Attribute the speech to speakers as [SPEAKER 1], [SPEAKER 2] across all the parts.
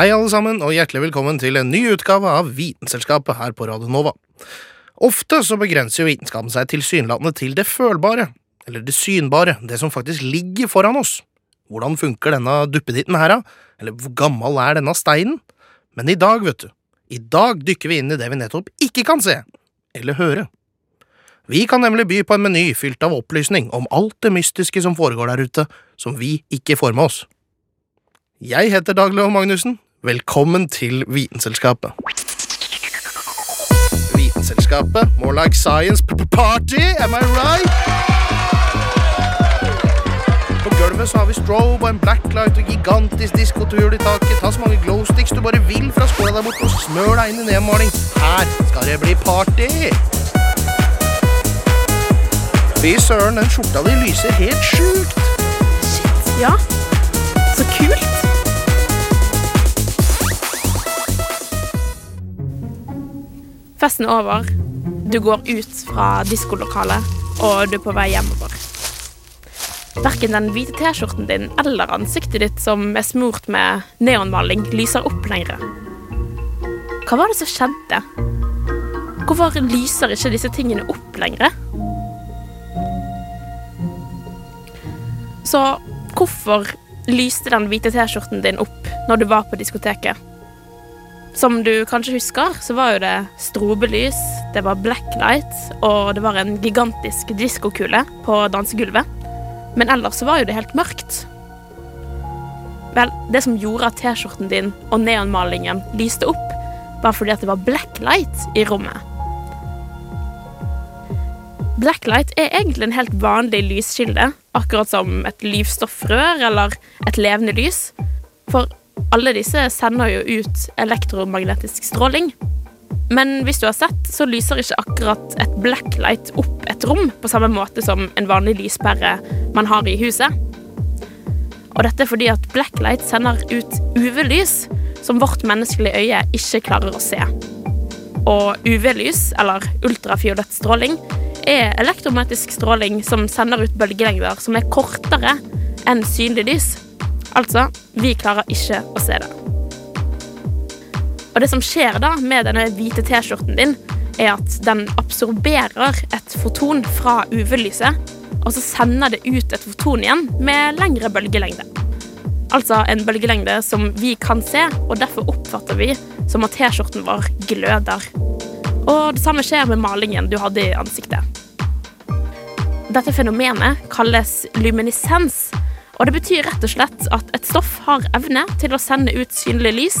[SPEAKER 1] Hei alle sammen, og hjertelig velkommen til en ny utgave av Vitenselskapet her på Radio Nova. Ofte så begrenser jo vitenskapen seg tilsynelatende til det følbare, eller det synbare, det som faktisk ligger foran oss. Hvordan funker denne duppeditten her, da? Eller hvor gammel er denne steinen? Men i dag, vet du, i dag dykker vi inn i det vi nettopp ikke kan se, eller høre. Vi kan nemlig by på en meny fylt av opplysning om alt det mystiske som foregår der ute, som vi ikke får med oss. Jeg heter Dag Leo Magnussen. Velkommen til Vitenselskapet. Vitenselskapet, more like science party, am I right? På gulvet så har vi strobe og en blacklight og gigantisk diskotur i taket. Ta så mange glowsticks du bare vil fra skåla der borte og smør deg inn i nedmaling. Her skal det bli party! Fy søren, den skjorta di lyser helt sjukt.
[SPEAKER 2] Shit, Ja, Festen er over. Du går ut fra diskolokalet, og du er på vei hjemover. Verken den hvite T-skjorten din eller ansiktet ditt som er smurt med neonmaling, lyser opp lenger. Hva var det som skjedde? Hvorfor lyser ikke disse tingene opp lenger? Så hvorfor lyste den hvite T-skjorten din opp når du var på diskoteket? Som du kanskje husker, så var jo det strobelys, det var blacklight, og det var en gigantisk diskokule på dansegulvet. Men ellers så var jo det helt mørkt. Vel, det som gjorde at T-skjorten din og neonmalingen lyste opp, var fordi at det var blacklight i rommet. Blacklight er egentlig en helt vanlig lyskilde, akkurat som et livstoffrør eller et levende lys. For alle disse sender jo ut elektromagnetisk stråling. Men hvis du har sett, så lyser ikke akkurat et blacklight opp et rom på samme måte som en vanlig lyspære man har i huset. Og dette er fordi at blacklight sender ut UV-lys som vårt menneskelige øye ikke klarer å se. Og UV-lys, eller ultrafiolett stråling, er elektromagnetisk stråling som sender ut bølgelengder som er kortere enn synlig lys. Altså, vi klarer ikke å se det. Og det som skjer da med denne hvite T-skjorten din, er at den absorberer et foton fra UV-lyset, og så sender det ut et foton igjen med lengre bølgelengde. Altså en bølgelengde som vi kan se, og derfor oppfatter vi som at T-skjorten vår gløder. Og det samme skjer med malingen du hadde i ansiktet. Dette fenomenet kalles luminiscens, og det betyr rett og slett at et stoff har evne til å sende ut synlig lys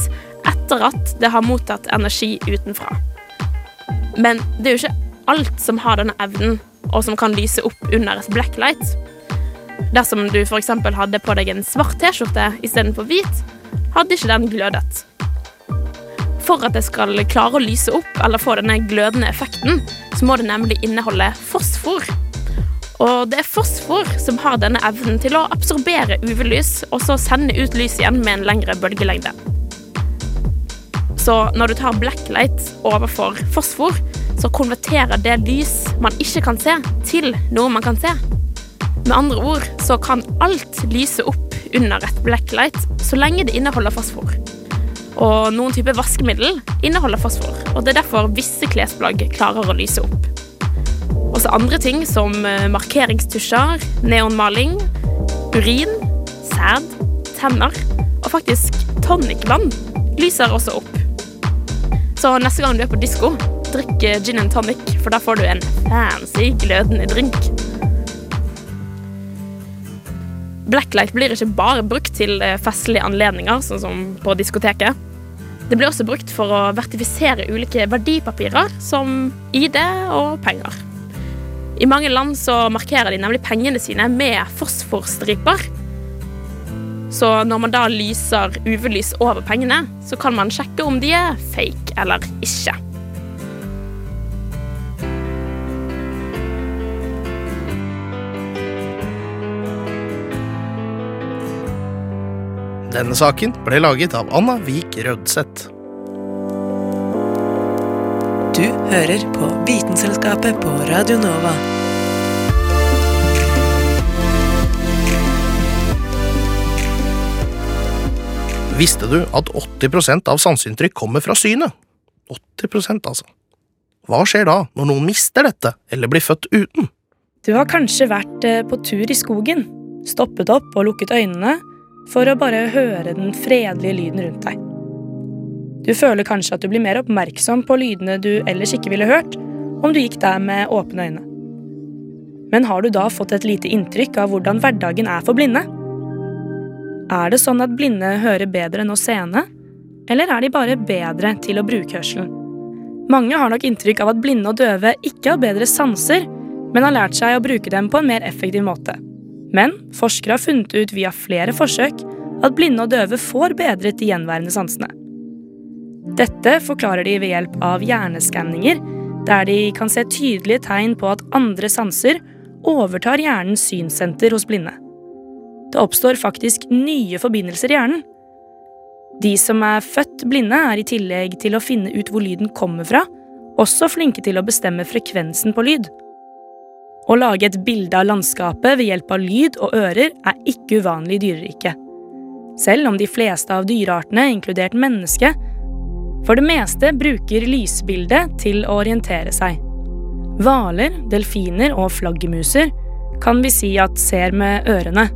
[SPEAKER 2] etter at det har mottatt energi utenfra. Men det er jo ikke alt som har denne evnen, og som kan lyse opp under et blacklight. Dersom du f.eks. hadde på deg en svart T-skjorte istedenfor hvit, hadde ikke den glødet. For at det skal klare å lyse opp eller få denne glødende effekten, så må det nemlig inneholde fosfor. Og det er fosfor som har denne evnen til å absorbere UV-lys og så sende ut lys igjen med en lengre bølgelengde. Så når du tar blacklight overfor fosfor, så konverterer det lys man ikke kan se, til noe man kan se. Med andre ord så kan alt lyse opp under et blacklight så lenge det inneholder fosfor. Og noen typer vaskemiddel inneholder fosfor, og det er derfor visse klesplagg klarer å lyse opp. Også andre ting som markeringstusjer, neonmaling, urin, sæd, tenner og faktisk tonicvann lyser også opp. Så neste gang du er på disko, drikk gin and tonic, for da får du en fancy, glødende drink. Blacklight blir ikke bare brukt til festlige anledninger, sånn som på diskoteket. Det blir også brukt for å vertifisere ulike verdipapirer, som ID og penger. I mange land så markerer de nemlig pengene sine med fosforstriper. Så når man da lyser UV-lys over pengene, så kan man sjekke om de er fake eller ikke.
[SPEAKER 1] Denne saken ble laget av Anna Vik Rødseth.
[SPEAKER 3] Hører på Vitenselskapet på Radio Nova.
[SPEAKER 1] Visste du at 80% av sanseinntrykk kommer fra synet? 80% altså. Hva skjer da når noen mister dette, eller blir født uten?
[SPEAKER 4] Du har kanskje vært eh, på tur i skogen, stoppet opp og lukket øynene for å bare høre den fredelige lyden rundt deg. Du føler kanskje at du blir mer oppmerksom på lydene du ellers ikke ville hørt om du gikk der med åpne øyne. Men har du da fått et lite inntrykk av hvordan hverdagen er for blinde? Er det sånn at blinde hører bedre enn oss seende, eller er de bare bedre til å bruke hørselen? Mange har nok inntrykk av at blinde og døve ikke har bedre sanser, men har lært seg å bruke dem på en mer effektiv måte. Men forskere har funnet ut via flere forsøk at blinde og døve får bedret de gjenværende sansene. Dette forklarer de ved hjelp av hjerneskanninger, der de kan se tydelige tegn på at andre sanser overtar hjernens synssenter hos blinde. Det oppstår faktisk nye forbindelser i hjernen. De som er født blinde, er i tillegg til å finne ut hvor lyden kommer fra, også flinke til å bestemme frekvensen på lyd. Å lage et bilde av landskapet ved hjelp av lyd og ører er ikke uvanlig i dyreriket. Selv om de fleste av dyreartene, inkludert mennesket, for det meste bruker lysbildet til å orientere seg. Hvaler, delfiner og flaggermuser kan vi si at ser med ørene.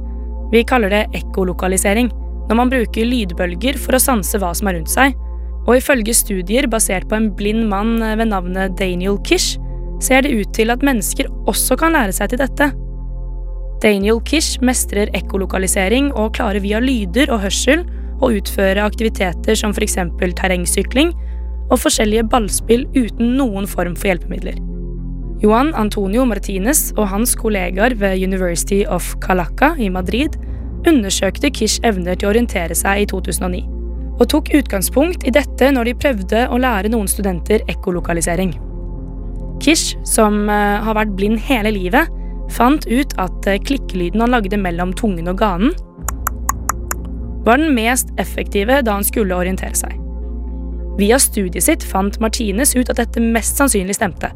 [SPEAKER 4] Vi kaller det ekkolokalisering, når man bruker lydbølger for å sanse hva som er rundt seg, og ifølge studier basert på en blind mann ved navnet Daniel Kish, ser det ut til at mennesker også kan lære seg til dette. Daniel Kish mestrer ekkolokalisering og klarer via lyder og hørsel å utføre aktiviteter som f.eks. terrengsykling og forskjellige ballspill uten noen form for hjelpemidler. Juan Antonio Martinez og hans kollegaer ved University of Calaca i Madrid undersøkte Kish evner til å orientere seg i 2009, og tok utgangspunkt i dette når de prøvde å lære noen studenter ekkolokalisering. Kish, som eh, har vært blind hele livet, fant ut at eh, klikkelyden han lagde mellom tungen og ganen, var den mest effektive da han skulle orientere seg. Via studiet sitt fant Martinez ut at dette mest sannsynlig stemte.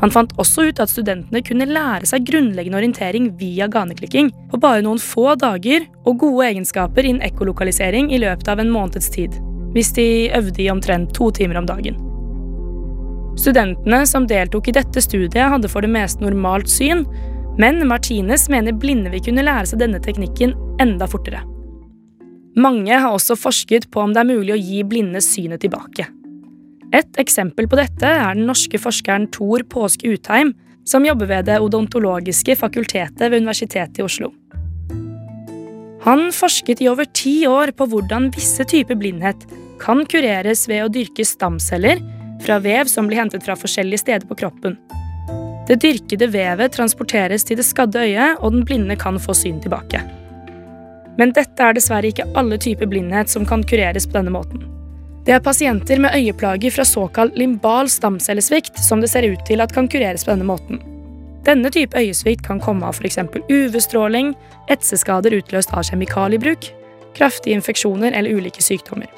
[SPEAKER 4] Han fant også ut at studentene kunne lære seg grunnleggende orientering via ganeklikking på bare noen få dager og gode egenskaper innen ekkolokalisering i løpet av en måneds tid, hvis de øvde i omtrent to timer om dagen. Studentene som deltok i dette studiet, hadde for det meste normalt syn, men Martinez mener blinde vil kunne lære seg denne teknikken enda fortere. Mange har også forsket på om det er mulig å gi blinde synet tilbake. Et eksempel på dette er den norske forskeren Tor Påske Utheim, som jobber ved det odontologiske fakultetet ved Universitetet i Oslo. Han forsket i over ti år på hvordan visse typer blindhet kan kureres ved å dyrke stamceller fra vev som blir hentet fra forskjellige steder på kroppen. Det dyrkede vevet transporteres til det skadde øyet, og den blinde kan få syn tilbake. Men dette er dessverre ikke alle typer blindhet som kan kureres på denne måten. Det er pasienter med øyeplager fra såkalt limbal stamcellesvikt som det ser ut til at kan kureres på denne måten. Denne type øyesvikt kan komme av f.eks. UV-stråling, etseskader utløst av kjemikaliebruk, kraftige infeksjoner eller ulike sykdommer.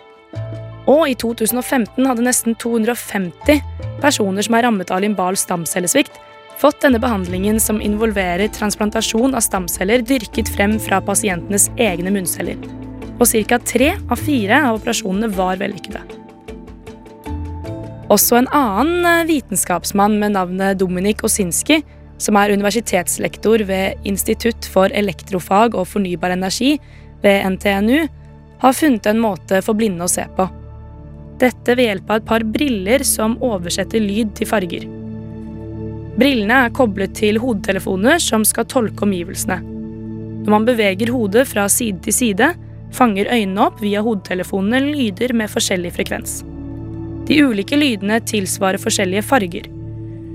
[SPEAKER 4] Og i 2015 hadde nesten 250 personer som er rammet av limbal stamcellesvikt, fått denne behandlingen som involverer transplantasjon av stamceller dyrket frem fra pasientenes egne munnceller. Og ca. tre av fire av operasjonene var vellykkede. Også en annen eh, vitenskapsmann med navnet Dominik Osinski, som er universitetslektor ved Institutt for elektrofag og fornybar energi ved NTNU, har funnet en måte for blinde å se på. Dette ved hjelp av et par briller som oversetter lyd til farger. Brillene er koblet til hodetelefoner som skal tolke omgivelsene. Når man beveger hodet fra side til side, fanger øynene opp via hodetelefonene lyder med forskjellig frekvens. De ulike lydene tilsvarer forskjellige farger.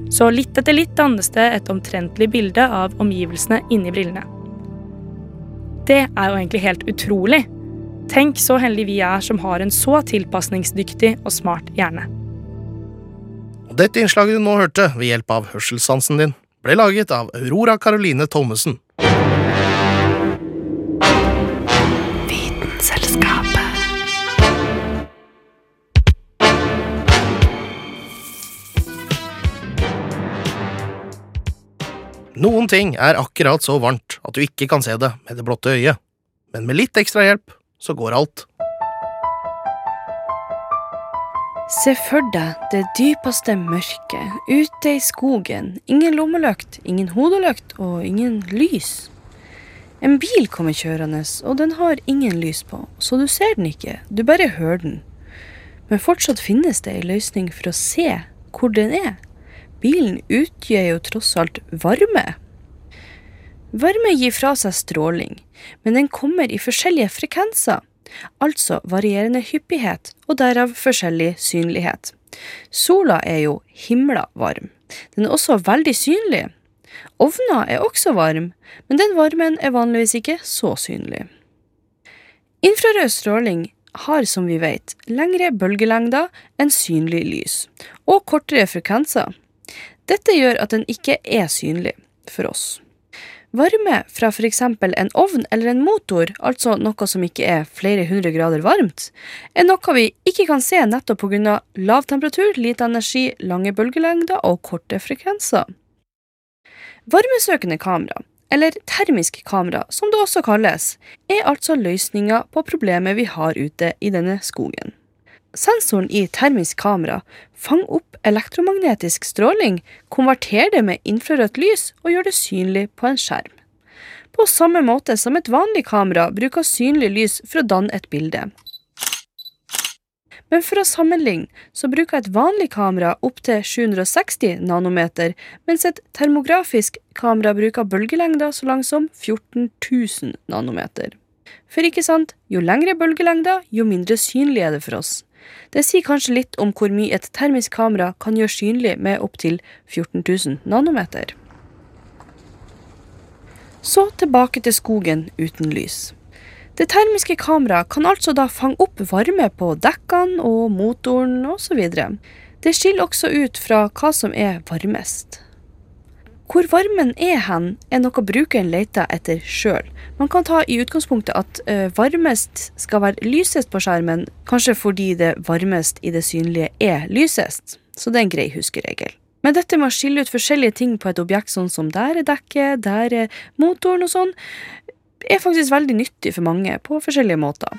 [SPEAKER 4] Så litt etter litt dannes det et omtrentlig bilde av omgivelsene inni brillene.
[SPEAKER 5] Det er jo egentlig helt utrolig. Tenk så heldige vi er som har en så tilpasningsdyktig og smart hjerne.
[SPEAKER 1] Dette innslaget du nå hørte ved hjelp av hørselssansen din, ble laget av Aurora Caroline Thommessen. Noen ting er akkurat så varmt at du ikke kan se det med det blotte øyet, men med litt ekstra hjelp så går alt.
[SPEAKER 5] Se for deg det dypeste mørket, ute i skogen. Ingen lommelykt, ingen hodelykt og ingen lys. En bil kommer kjørende, og den har ingen lys på, så du ser den ikke, du bare hører den. Men fortsatt finnes det ei løsning for å se hvor den er. Bilen utgjør jo tross alt varme. Varme gir fra seg stråling, men den kommer i forskjellige frekvenser, altså varierende hyppighet og derav forskjellig synlighet. Sola er jo himla varm. Den er også veldig synlig. Ovna er også varm, men den varmen er vanligvis ikke så synlig. Infrarød stråling har, som vi vet, lengre bølgelengder enn synlig lys, og kortere frekvenser. Dette gjør at den ikke er synlig for oss. Varme fra f.eks. en ovn eller en motor, altså noe som ikke er flere hundre grader varmt, er noe vi ikke kan se nettopp pga. lav temperatur, lite energi, lange bølgelengder og korte frekvenser. Varmesøkende kamera, eller termisk kamera som det også kalles, er altså løsninga på problemet vi har ute i denne skogen. Sensoren i termisk kamera fanger opp elektromagnetisk stråling, konverterer det med infrarødt lys og gjør det synlig på en skjerm. På samme måte som et vanlig kamera bruker synlig lys for å danne et bilde. Men for å sammenligne, så bruker et vanlig kamera opptil 760 nanometer, mens et termografisk kamera bruker bølgelengder så lang som 14 000 nanometer. For ikke sant, jo lengre bølgelengder, jo mindre synlig er det for oss. Det sier kanskje litt om hvor mye et termisk kamera kan gjøre synlig med opptil 14 000 nanometer. Så tilbake til skogen uten lys. Det termiske kameraet kan altså da fange opp varme på dekkene og motoren osv. Det skiller også ut fra hva som er varmest. Hvor varmen er hen, er noe brukeren leter etter sjøl. Man kan ta i utgangspunktet at uh, varmest skal være lysest på skjermen, kanskje fordi det varmest i det synlige er lysest. Så det er en grei huskeregel. Men dette med å skille ut forskjellige ting på et objekt, sånn som der er dekket, der er motoren og sånn, er faktisk veldig nyttig for mange på forskjellige måter.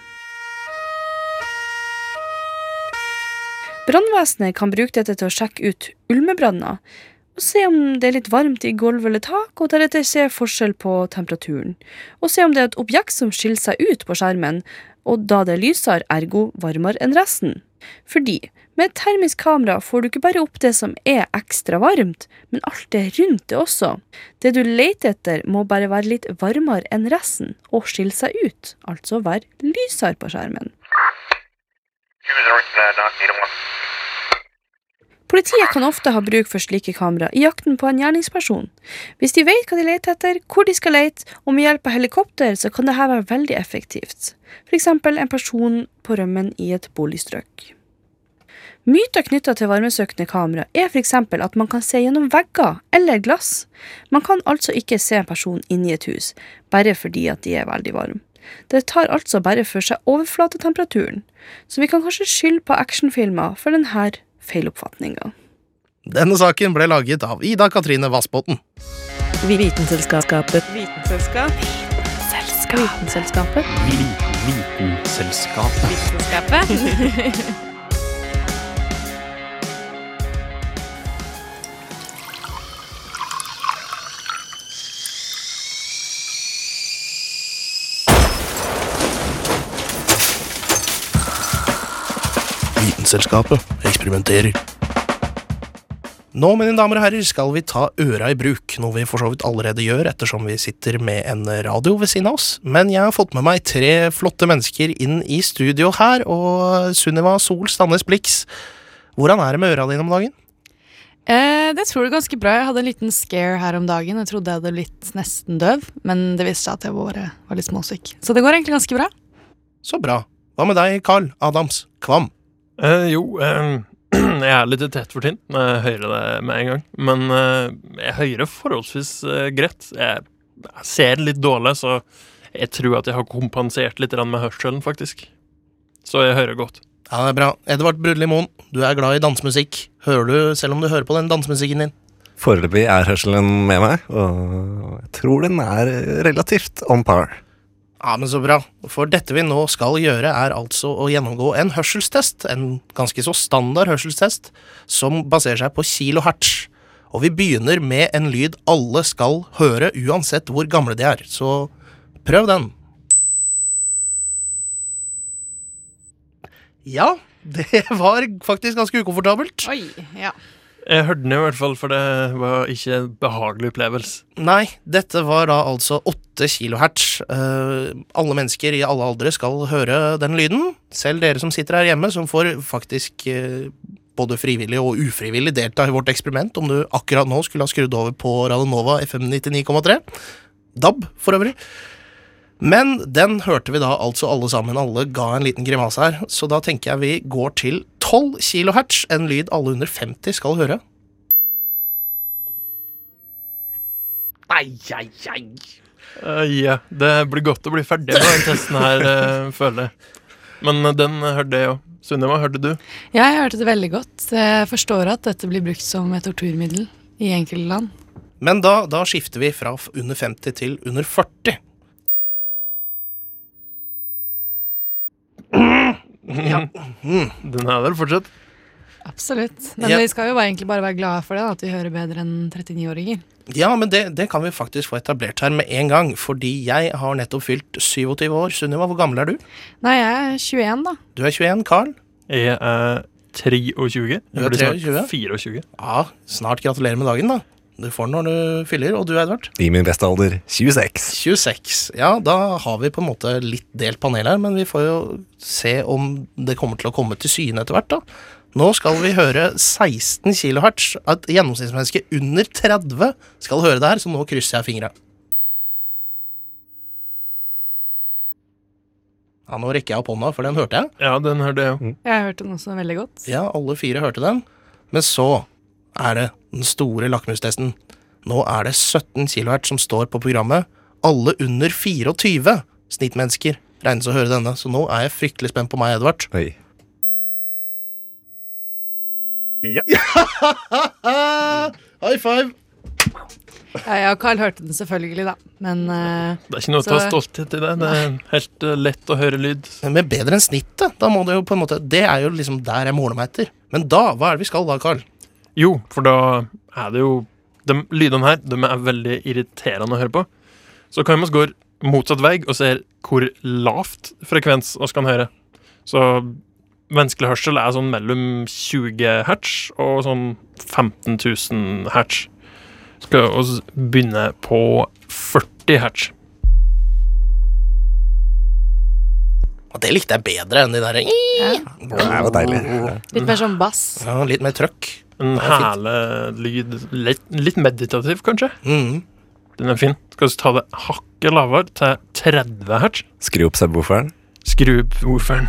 [SPEAKER 5] Brannvesenet kan bruke dette til å sjekke ut ulmebranner og se om det er litt varmt i gulv eller tak, og deretter se forskjell på temperaturen. Og se om det er et objekt som skiller seg ut på skjermen, og da det er lysere, ergo varmere enn resten. Fordi med et termisk kamera får du ikke bare opp det som er ekstra varmt, men alt det rundt det også. Det du leter etter må bare være litt varmere enn resten, og skille seg ut, altså være lysere på skjermen. Politiet kan ofte ha bruk for slike kamera i jakten på en gjerningsperson. Hvis de vet hva de leter etter, hvor de skal lete, og med hjelp av helikopter, så kan dette være veldig effektivt. Eksempel en person på rømmen i et boligstrøk. Myter knytta til varmesøkende kamera er f.eks. at man kan se gjennom vegger eller glass. Man kan altså ikke se en person inni et hus, bare fordi at de er veldig varme. Det tar altså bare for seg overflatetemperaturen, så vi kan kanskje skylde på actionfilmer for denne feiloppfatninga.
[SPEAKER 1] Denne saken ble laget av Ida Katrine Vassbotn.
[SPEAKER 3] Vitenselskapet.
[SPEAKER 5] Vitenselskap. Vitenselskapet.
[SPEAKER 6] Vitenselskapet.
[SPEAKER 1] Vitenselskapet eksperimenterer. Nå, mine damer og herrer, skal vi ta øra i bruk, noe vi for så vidt allerede gjør ettersom vi sitter med en radio ved siden av oss. Men jeg har fått med meg tre flotte mennesker inn i studio her, og Sunniva Sol Stannes Blix, hvordan er det med øra dine om dagen?
[SPEAKER 7] Eh, det tror jeg ganske bra. Jeg hadde en liten scare her om dagen. Jeg trodde jeg hadde blitt nesten døv, men det viste seg at jeg var, var litt småsyk. Så det går egentlig ganske bra.
[SPEAKER 1] Så bra. Hva med deg, Carl Adams Kvam?
[SPEAKER 8] Eh, jo, uh, jeg er litt tett for tinn når jeg hører det med en gang. Men uh, jeg hører forholdsvis eh, greit. Jeg, jeg ser litt dårlig, så jeg tror at jeg har kompensert litt med hørselen, faktisk. Så jeg hører godt.
[SPEAKER 1] Ja, det er bra. Edvard Brudli Moen, du er glad i dansemusikk. Hører du, selv om du hører på den dansemusikken din?
[SPEAKER 9] Foreløpig er hørselen med meg, og jeg tror den er relativt on par.
[SPEAKER 1] Ja, men så bra. For dette vi nå skal gjøre, er altså å gjennomgå en hørselstest. En ganske så standard hørselstest som baserer seg på kilohertz. Og vi begynner med en lyd alle skal høre, uansett hvor gamle de er. Så prøv den. Ja, det var faktisk ganske ukomfortabelt.
[SPEAKER 7] Oi, ja.
[SPEAKER 8] Jeg hørte den i hvert fall, for det var ikke en behagelig opplevelse.
[SPEAKER 1] Nei, dette var da altså 8 kilohertz. Uh, alle mennesker i alle aldre skal høre den lyden. Selv dere som sitter her hjemme, som får faktisk uh, både frivillig og ufrivillig delta i vårt eksperiment, om du akkurat nå skulle ha skrudd over på Radionova FM 99,3. DAB, for øvrig. Men den hørte vi da altså alle sammen. Alle ga en liten grimase her. Så da tenker jeg vi går til 12 kilohertz, en lyd alle under 50 skal høre. Ai, ai, ai.
[SPEAKER 8] Uh, ja, det blir godt å bli ferdig med den testen her, uh, føler jeg. Men eh, den hørte jeg jo. Sunniva, hørte du?
[SPEAKER 7] Ja, jeg hørte det veldig godt. Jeg forstår at dette blir brukt som et torturmiddel i enkelte land.
[SPEAKER 1] Men da, da skifter vi fra under 50 til under 40. Ja. Mm.
[SPEAKER 8] Den er der fortsatt.
[SPEAKER 7] Absolutt. Men
[SPEAKER 1] Ja.
[SPEAKER 7] vi skal jo egentlig bare være glade for det, da, at vi hører bedre enn 39-åringer.
[SPEAKER 1] Ja, men det, det kan vi faktisk få etablert her med en gang, fordi jeg har nettopp fylt 27 år. Sunniva, hvor gammel er du?
[SPEAKER 7] Nei, jeg er 21, da.
[SPEAKER 1] Du er 21. Carl?
[SPEAKER 8] Jeg er 23.
[SPEAKER 1] Du er
[SPEAKER 8] Jeg blir snart
[SPEAKER 1] 23?
[SPEAKER 8] 24.
[SPEAKER 1] Ja, snart gratulerer med dagen, da. Du får den når du fyller. Og du, Edvard?
[SPEAKER 9] I min beste alder 26.
[SPEAKER 1] 26. Ja, da har vi på en måte litt delt panel her, men vi får jo se om det kommer til å komme til syne etter hvert, da. Nå skal vi høre 16 kHz. Et gjennomsnittsmenneske under 30 skal høre det her, så nå krysser jeg fingra. Ja, nå rekker jeg opp hånda, for den hørte jeg.
[SPEAKER 8] Ja, den hørte jeg Mm.
[SPEAKER 7] Jeg hørte den også veldig godt.
[SPEAKER 1] Ja, alle fire hørte den. Men så er det den store lakmustesten. Nå er det 17 kilohertz som står på programmet. Alle under 24 snittmennesker regnes å høre denne, så nå er jeg fryktelig spent på meg, Edvard.
[SPEAKER 9] Oi. Ja.
[SPEAKER 1] High five!
[SPEAKER 7] Ja, jeg og Carl hørte den selvfølgelig, da. Men eh,
[SPEAKER 8] Det er ikke noe å ta
[SPEAKER 7] Så-
[SPEAKER 8] stolthet i det. Det er helt eh, lett å høre lyd.
[SPEAKER 1] Men bedre enn snittet. Da må det jo på en måte Det er jo liksom der jeg måler meg etter. Men da, hva er det vi skal da, Carl?
[SPEAKER 8] Jo, for da er det jo De lydene her de er veldig irriterende å høre på. Så kan vi gå motsatt vei og se hvor lavt frekvens vi kan høre. Så menneskelig hørsel er sånn mellom 20 hertz og sånn 15 000 hertz. Skal vi begynne på 40 hertz.
[SPEAKER 1] Og det likte jeg bedre enn de derre
[SPEAKER 7] ja.
[SPEAKER 9] Det jo deilig.
[SPEAKER 7] litt mer sånn bass.
[SPEAKER 1] ja, Litt mer trøkk.
[SPEAKER 8] En
[SPEAKER 1] er
[SPEAKER 8] herlig lyd. Litt, litt meditativ, kanskje.
[SPEAKER 1] Mm.
[SPEAKER 8] Den er fin. Skal vi ta det hakket lavere, til 30 hertz?
[SPEAKER 9] Skru opp subwooferen.
[SPEAKER 8] Skru opp wooferen.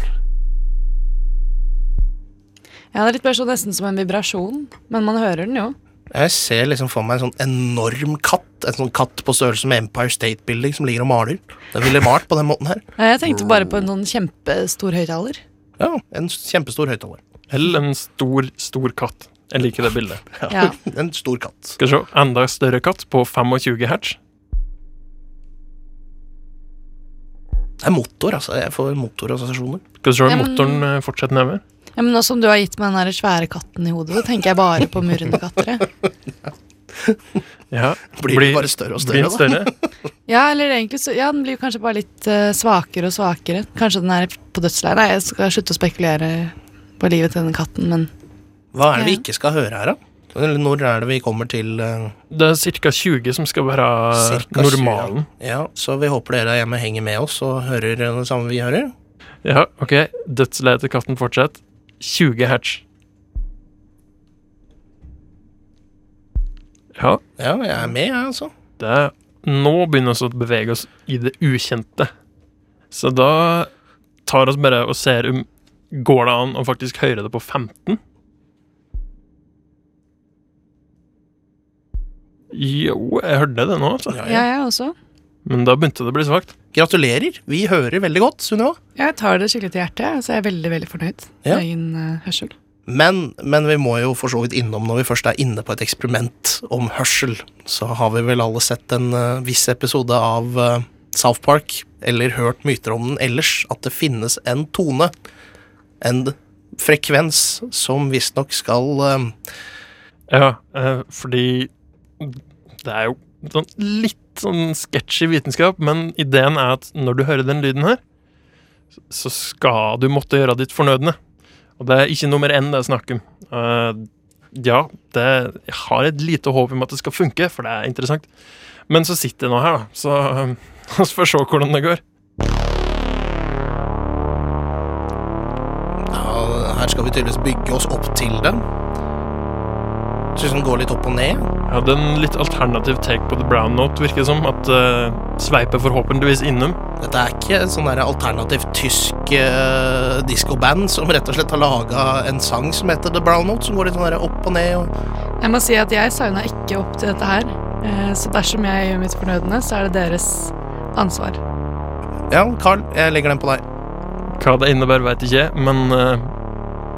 [SPEAKER 7] Ja, det er litt mer sånn nesten som en vibrasjon, men man hører den jo.
[SPEAKER 1] Jeg ser liksom for meg en sånn enorm katt. En sånn katt på størrelse med Empire State Building som ligger og maler. Den ville malt på den måten her.
[SPEAKER 7] Ja, Jeg tenkte bare på en sånn kjempestor høyttaler.
[SPEAKER 1] Ja, En kjempestor høyttaler.
[SPEAKER 8] Eller en stor, stor katt. Jeg liker det bildet.
[SPEAKER 7] Ja.
[SPEAKER 1] En stor katt.
[SPEAKER 8] Skal vi se. Enda større katt på 25 hertz.
[SPEAKER 1] Det er motor, altså. Jeg får motorassosiasjoner.
[SPEAKER 8] Skal vi se
[SPEAKER 7] Ja, men-
[SPEAKER 8] motoren eh, fortsette nedover.
[SPEAKER 7] Ja, men nå som du har gitt meg den der svære katten i hodet, så tenker jeg bare på murrende katter. jeg.
[SPEAKER 8] Ja.
[SPEAKER 1] Blir det bare større og
[SPEAKER 8] blir
[SPEAKER 1] større,
[SPEAKER 8] den
[SPEAKER 1] da?
[SPEAKER 8] større?
[SPEAKER 7] Ja, eller egentlig så Ja, den blir jo kanskje bare litt eh, svakere og svakere. Kanskje den er på dødsleiet. Nei, jeg skal slutte å spekulere på livet til den katten, men
[SPEAKER 1] Hva er det vi ikke skal høre her, da? Eller når er det vi kommer til uh,
[SPEAKER 8] Det er ca. 20 som skal være normalen.
[SPEAKER 1] 20? Ja, så vi håper dere der hjemme henger med oss og hører det samme vi hører.
[SPEAKER 8] Ja, ok. Dødsleiet til katten fortsetter. 20 hertz. Ja,
[SPEAKER 1] Ja, jeg er med, jeg, altså.
[SPEAKER 8] det er Nå begynner vi å bevege oss i det ukjente. Så da tar oss bare og ser om Går det an å faktisk høre det på 15? Jo, jeg hørte det nå, altså.
[SPEAKER 1] Ja,
[SPEAKER 7] Ja,
[SPEAKER 1] ja.
[SPEAKER 7] jeg også.
[SPEAKER 8] Men da begynte det å bli svakt.
[SPEAKER 1] Gratulerer. Vi hører veldig godt, Sunniva.
[SPEAKER 7] Jeg tar det skikkelig til hjertet, så jeg er veldig veldig fornøyd
[SPEAKER 1] Ja.
[SPEAKER 7] med egen uh, hørsel.
[SPEAKER 1] Men, men vi må jo for så vidt innom når vi først er inne på et eksperiment om hørsel. Så har vi vel alle sett en uh, viss episode av uh, South Park, eller hørt myter om den ellers, at det finnes en tone, en frekvens, som visstnok skal uh,
[SPEAKER 8] Ja, fordi det er jo sånn litt sånn sketchy vitenskap, men ideen er at når du hører den lyden her, så skal du måtte gjøre ditt fornødne. Og det er ikke nummer én det er snakk om. Uh, ja, det, jeg har et lite håp om at det skal funke, for det er interessant. Men så sitter jeg nå her, da, så vi vi får se hvordan det går.
[SPEAKER 1] ja, Her skal vi tydeligvis bygge oss opp til den. Syns den går litt opp og ned.
[SPEAKER 8] Jeg hadde en litt alternativ take på The Brown Note, virker det som. At uh, sveiper forhåpentligvis innom.
[SPEAKER 1] Dette er ikke et sånn alternativt tysk uh, diskoband som rett og slett har laga en sang som heter The Brown Note, som går litt sånn opp og ned og
[SPEAKER 7] Jeg må si at jeg signa ikke opp til dette her, Uh, så dersom jeg gjør mitt fornødne, så er det deres ansvar.
[SPEAKER 1] Ja, Carl, jeg legger den på deg.
[SPEAKER 8] Hva det innebærer, veit ikke, men eh,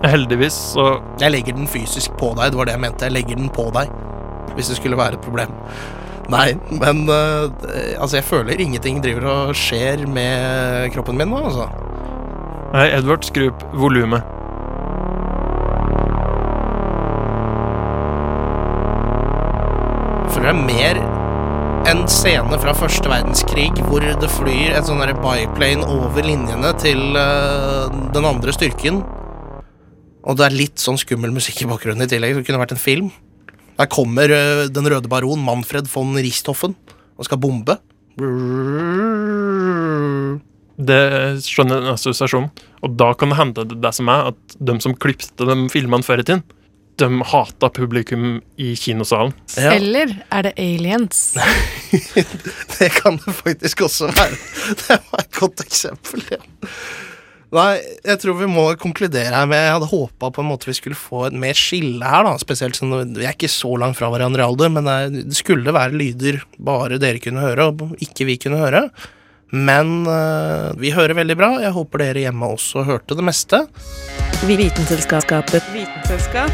[SPEAKER 8] heldigvis så
[SPEAKER 1] Jeg legger den fysisk på deg, det var det jeg mente. Jeg legger den på deg. Hvis det skulle være et problem. Nei, men uh, altså, jeg føler ingenting driver og skjer med kroppen min nå, altså.
[SPEAKER 8] Nei, Edvard, skru opp volumet.
[SPEAKER 1] Jeg føler det er mer en scene fra første verdenskrig hvor det flyr et sånn biplane over linjene til uh, den andre styrken. Og det er litt sånn skummel musikk i bakgrunnen i tillegg. Det kunne vært en film. Der kommer uh, den røde baron, Manfred von Richthofen, og skal bombe.
[SPEAKER 8] Det skjønner en assosiasjon. Og da kan det hende det, det som er at de som klipte de filmene før i tiden, de hata publikum i kinosalen.
[SPEAKER 1] Ja.
[SPEAKER 7] Eller er det aliens?
[SPEAKER 1] Det kan det faktisk også være. Det var et godt eksempel, ja. Nei, jeg tror vi må konkludere her med Jeg hadde håpa på en måte vi skulle få et mer skille her, da. Spesielt siden vi er ikke så langt fra hverandre i alder, men det skulle være lyder bare dere kunne høre, og ikke vi kunne høre. Men øh, vi hører veldig bra. Jeg håper dere hjemme også hørte det meste.
[SPEAKER 3] Vitenselskapet. Vitenselskap.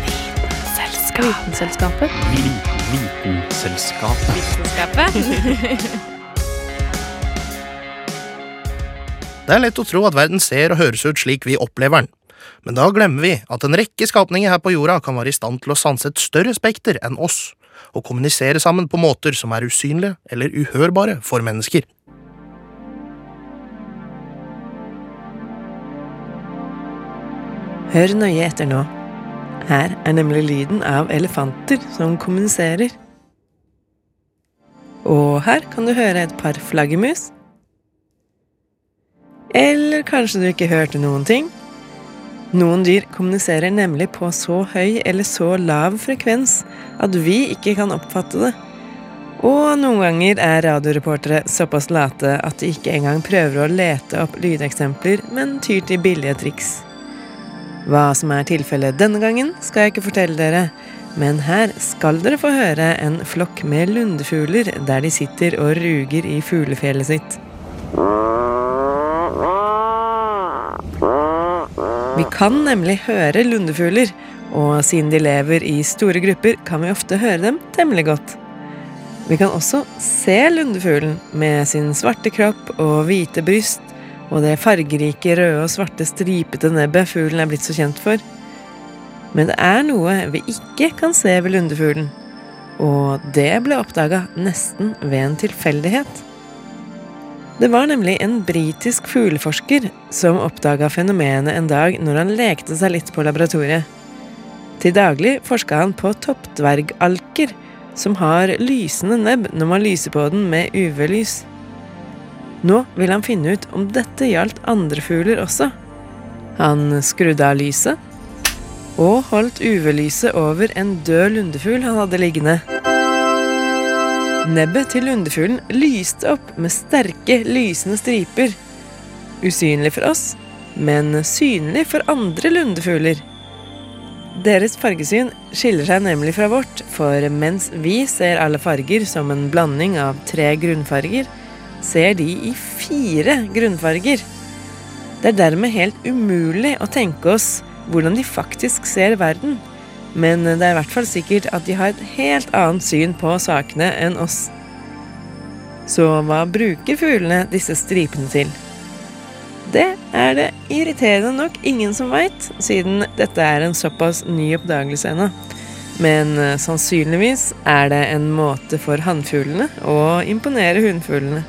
[SPEAKER 4] Vitenselskapet.
[SPEAKER 6] Vitenselskapet.
[SPEAKER 1] Det er lett å tro at verden ser og høres ut slik vi opplever den. Men da glemmer vi at en rekke skapninger her på jorda kan være i stand til å sanse et større spekter enn oss, og kommunisere sammen på måter som er usynlige eller uhørbare for mennesker.
[SPEAKER 3] Hør nøye etter nå. Her er nemlig lyden av elefanter som kommuniserer. Og her kan du høre et par flaggermus. Eller kanskje du ikke hørte noen ting? Noen dyr kommuniserer nemlig på så høy eller så lav frekvens at vi ikke kan oppfatte det. Og noen ganger er radioreportere såpass late at de ikke engang prøver å lete opp lydeksempler, men tyr til billige triks. Hva som er tilfellet denne gangen, skal jeg ikke fortelle dere, men her skal dere få høre en flokk med lundefugler der de sitter og ruger i fuglefjellet sitt. Vi kan nemlig høre lundefugler, og siden de lever i store grupper, kan vi ofte høre dem temmelig godt. Vi kan også se lundefuglen med sin svarte kropp og hvite bryst, og det fargerike røde og svarte stripete nebbet fuglen er blitt så kjent for. Men det er noe vi ikke kan se ved lundefuglen, og det ble oppdaga nesten ved en tilfeldighet. Det var nemlig en britisk fugleforsker som oppdaga fenomenet en dag når han lekte seg litt på laboratoriet. Til daglig forska han på toppdvergalker, som har lysende nebb når man lyser på den med UV-lys. Nå vil han finne ut om dette gjaldt andre fugler også. Han skrudde av lyset og holdt UV-lyset over en død lundefugl han hadde liggende. Nebbet til lundefuglen lyste opp med sterke, lysende striper. Usynlig for oss, men synlig for andre lundefugler. Deres fargesyn skiller seg nemlig fra vårt, for mens vi ser alle farger som en blanding av tre grunnfarger, ser de i fire grunnfarger. Det er dermed helt umulig å tenke oss hvordan de faktisk ser verden. Men det er i hvert fall sikkert at de har et helt annet syn på sakene enn oss. Så hva bruker fuglene disse stripene til? Det er det irriterende nok ingen som veit, siden dette er en såpass ny oppdagelse ennå. Men eh, sannsynligvis er det en måte for hannfuglene å imponere hunnfuglene.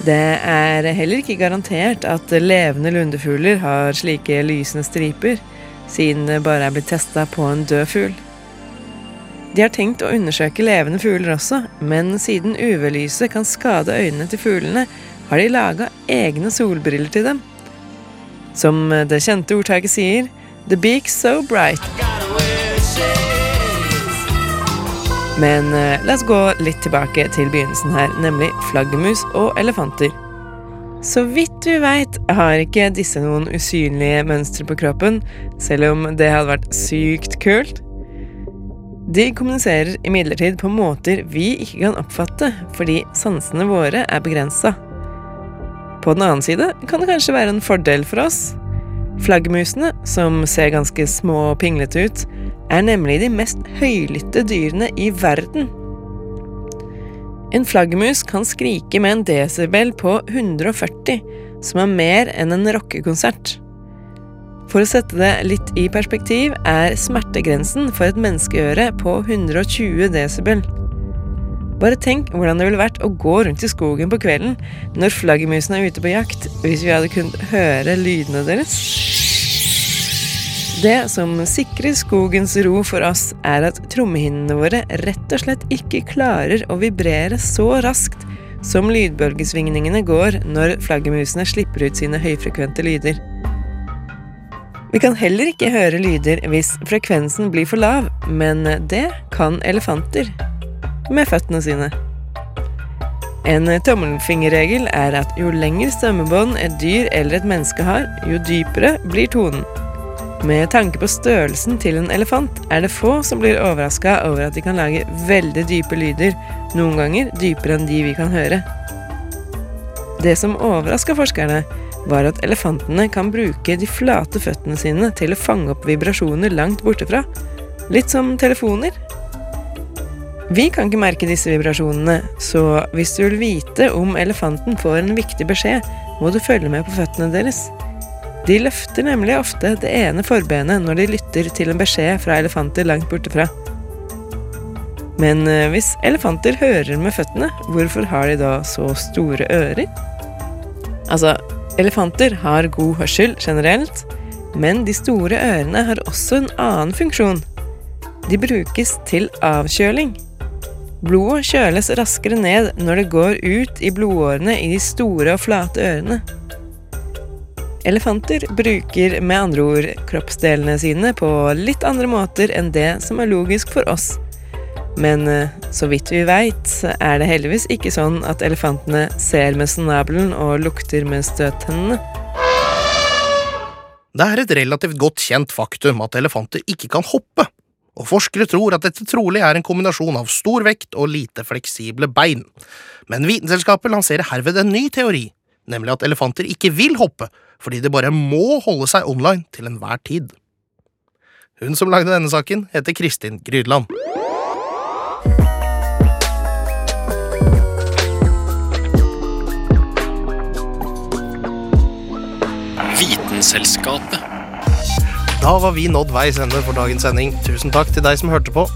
[SPEAKER 3] Det er heller ikke garantert at levende lundefugler har slike lysende striper, siden det bare er blitt testa på en død fugl. De har tenkt å undersøke levende fugler også, men siden UV-lyset kan skade øynene til fuglene, har de laga egne solbriller til dem. Som det kjente ordtaket sier, The beak's so bright. Men eh, la oss gå litt tilbake til begynnelsen her, nemlig flaggermus og elefanter. Så vidt vi veit, har ikke disse noen usynlige mønstre på kroppen, selv om det hadde vært sykt kult. De kommuniserer imidlertid på måter vi ikke kan oppfatte, fordi sansene våre er begrensa. På den annen side kan det kanskje være en fordel for oss. Flaggermusene, som ser ganske små og pinglete ut, er nemlig de mest høylytte dyrene i verden. En flaggermus kan skrike med en desibel på 140, som er mer enn en rockekonsert. For å sette det litt i perspektiv er smertegrensen for et menneskeøre på 120 desibel. Bare tenk hvordan det ville vært å gå rundt i skogen på kvelden når flaggermusene er ute på jakt, hvis vi hadde kunnet høre lydene deres. Det som sikrer skogens ro for oss, er at trommehinnene våre rett og slett ikke klarer å vibrere så raskt som lydbølgesvingningene går når flaggermusene slipper ut sine høyfrekvente lyder. Vi kan heller ikke høre lyder hvis frekvensen blir for lav, men det kan elefanter. Med føttene sine. En tommelfingerregel er at jo lengre stemmebånd et dyr eller et menneske har, jo dypere blir tonen. Med tanke på størrelsen til en elefant er det få som blir overraska over at de kan lage veldig dype lyder, noen ganger dypere enn de vi kan høre. Det som overraska forskerne, var at elefantene kan bruke de flate føttene sine til å fange opp vibrasjoner langt bortefra, litt som telefoner. Vi kan ikke merke disse vibrasjonene, så hvis du vil vite om elefanten får en viktig beskjed, må du følge med på føttene deres. De løfter nemlig ofte det ene forbenet når de lytter til en beskjed fra elefanter langt bortefra. Men eh, hvis elefanter hører med føttene, hvorfor har de da så store ører? Altså, elefanter har god hørsel generelt, men de store ørene har også en annen funksjon. De brukes til avkjøling. Blodet kjøles raskere ned når det går ut i blodårene i de store og flate ørene. Elefanter bruker med andre ord kroppsdelene sine på litt andre måter enn det som er logisk for oss. Men eh, så vidt vi veit, er det heldigvis ikke sånn at elefantene ser med snabelen og lukter med støttennene.
[SPEAKER 1] Det er et relativt godt kjent faktum at elefanter ikke kan hoppe, og forskere tror at dette trolig er en kombinasjon av stor vekt og lite fleksible bein. Men Vitenselskapet lanserer herved en ny teori, nemlig at elefanter ikke vil hoppe, fordi de bare må holde seg online til enhver tid. Hun som lagde denne saken, heter Kristin Grydland.
[SPEAKER 10] Vitenselskapet.
[SPEAKER 1] Da var vi nådd veis ende for dagens sending. Tusen takk til deg som hørte på.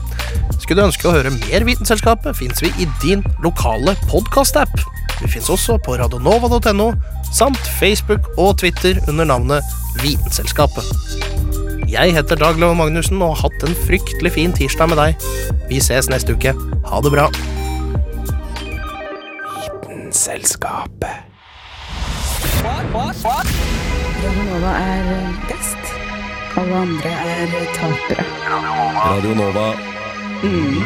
[SPEAKER 1] Skulle du ønske å høre mer Vitenselskapet, fins vi i din lokale podkast-app. Vi fins også på radionova.no, samt Facebook og Twitter under navnet Vitenselskapet. Jeg heter Dag Love Magnussen og har hatt en fryktelig fin tirsdag med deg. Vi ses neste uke. Ha det bra.
[SPEAKER 11] Vitenselskapet.
[SPEAKER 12] Radionova er best. Alle andre er tapere.
[SPEAKER 11] Radio Nova.
[SPEAKER 12] Mm.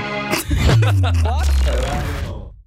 [SPEAKER 10] What?